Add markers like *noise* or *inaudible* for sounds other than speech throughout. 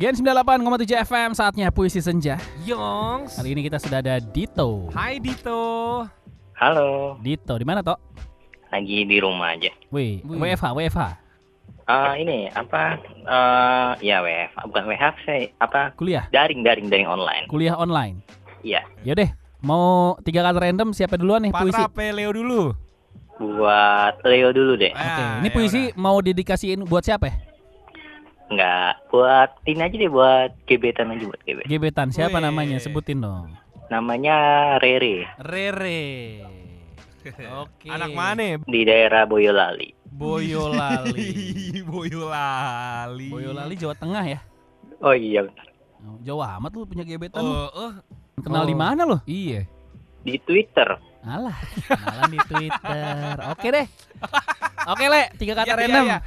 Gen 98,7 FM saatnya puisi senja. Yongs. Kali ini kita sudah ada Dito. Hai Dito. Halo, Dito di mana, Tok? lagi di rumah aja. Wih. WFH, WFH. Ah ini apa? eh ya WF, bukan WF saya apa? Kuliah, Daring, daring, daring online. kuliah online. Iya. Yaudah, mau tiga kata random siapa duluan nih puisi? Patra P. Leo dulu. Buat Leo dulu deh. Oke, Ah, ini ya puisi udah. mau didikasiin buat siapa ya? Enggak, buat ini aja deh, buat gebetan aja buat gebet. Gebetan, siapa Wih. namanya? Sebutin dong. Namanya Rere Rere. *laughs* Oke. Anak mana? di daerah Boyolali. Boyolali. *laughs* Boyolali. Boyolali Jawa Tengah ya? Oh iya, benar. Oh, Jawa amat lu punya gebetan. Oh, oh. Kenal di oh. mana lu? Iya. di Twitter. Alah, kenalan di Twitter. Oke deh. *laughs* Oke, Le, tiga kata Iya, iya, random. iya.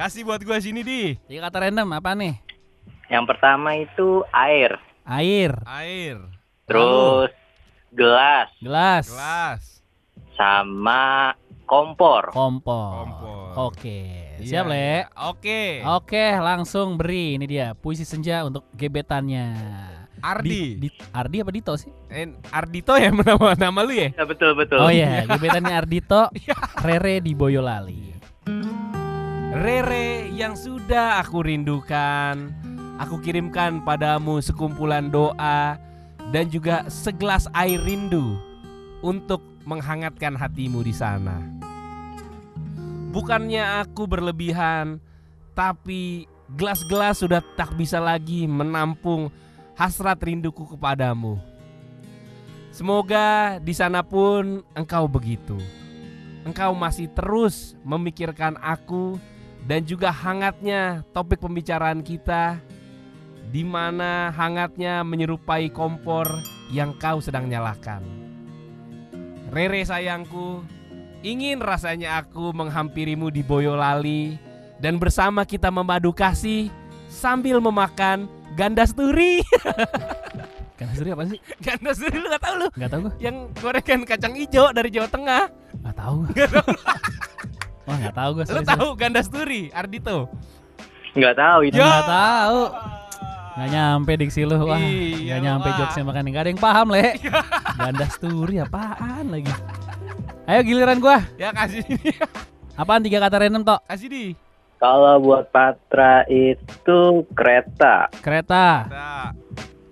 Kasih buat gua sini di. Tiga kata random apa nih? Yang pertama itu air, Air, Air. terus gelas, gelas, Gelas. sama kompor. kompor. Kompor. Oke, Iya, siap, Le. iya. Oke. Oke, langsung beri. Ini dia puisi senja untuk gebetannya. Ardi. Di, di- Ardi apa Dito sih? Eh, Ardito ya *laughs* nama nama lu ya? Ya betul betul. Oh iya, gebetannya Ardito, *laughs* Rere di Boyolali. Rere yang sudah aku rindukan, aku kirimkan padamu sekumpulan doa dan juga segelas air rindu untuk menghangatkan hatimu di sana. Bukannya aku berlebihan, tapi gelas-gelas sudah tak bisa lagi menampung hasrat rinduku kepadamu. Semoga di sana pun engkau begitu. Engkau masih terus memikirkan aku dan juga hangatnya topik pembicaraan kita di mana hangatnya menyerupai kompor yang kau sedang nyalakan. Rere sayangku, ingin rasanya aku menghampirimu di Boyolali dan bersama kita memadu kasih sambil memakan gandasturi. Kan *laughs* sendiri apa sih? gandasturi lu gak tahu lu? Gak tau gue. Yang gorengan kacang hijau dari Jawa Tengah. Gak tau gue. Gak tau gue. Lu tahu gandasturi, Ardito? Nggak tahu itu. Ya. Gak tahu. Gak nyampe diksi lu Wah Iya, Gak nyampe jokesnya makan Gak ada yang paham le. *laughs* Ganda sturi apaan lagi? Ayo giliran gua. Ya kasih Apaan tiga kata random tok? Kasih di. Kalau buat Patra itu kereta, Kereta. Nah,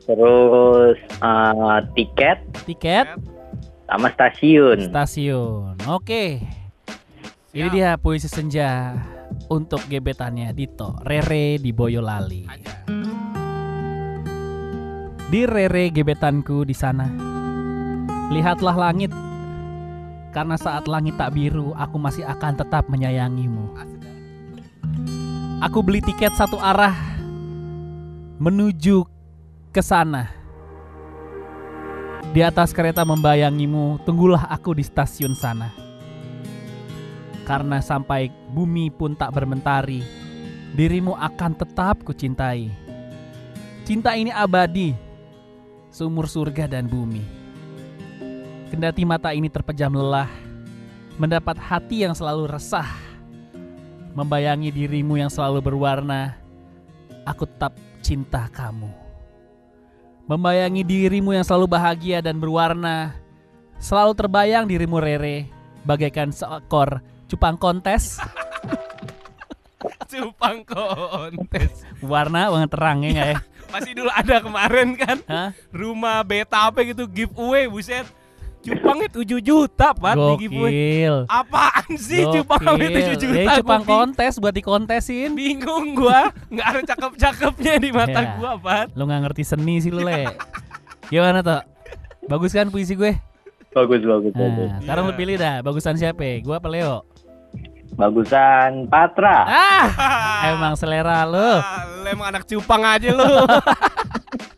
terus eh, tiket. Tiket. Sama stasiun. Stasiun. Oke. Ini Siap. dia puisi senja Untuk gebetannya Dito. Rere di Boyolali. Aja. Di Rere gebetanku di sana. Lihatlah langit. Karena saat langit tak biru Aku masih akan tetap menyayangimu. Aku beli tiket satu arah Menuju ke sana. Di atas kereta membayangimu Tunggulah aku di stasiun sana Karena sampai bumi pun tak bermentari Dirimu akan tetap kucintai. Cinta ini abadi Seumur surga dan bumi. Kendati mata ini terpejam lelah Mendapat hati yang selalu resah Membayangi dirimu yang selalu berwarna Aku tetap cinta kamu. Membayangi dirimu yang selalu bahagia dan berwarna Selalu terbayang dirimu Rere Bagaikan seekor cupang kontes *laughs* Cupang kontes. Warna warna terang ya nggak ya? *laughs* Masih dulu ada kemarin kan Hah? rumah beta apa gitu giveaway buset. Cupang itu 7 juta Pat di giveaway. Gokil Apaan sih cupang itu 7 Gokil. juta? Ya, Gua cupang bing- kontes buat dikontesin Bingung gua, nggak ada cakep-cakepnya di mata Ya. gua, Pat. Lu nggak ngerti seni sih lu le Gimana tuh? Bagus kan puisi gue? Bagus bagus bagus. Nah, sekarang Iya. lu pilih dah Bagusan siapa? Gua apa Leo? Bagusan Patra. Ah, *laughs* emang selera lu Ah, lu emang anak cupang aja lu. *laughs*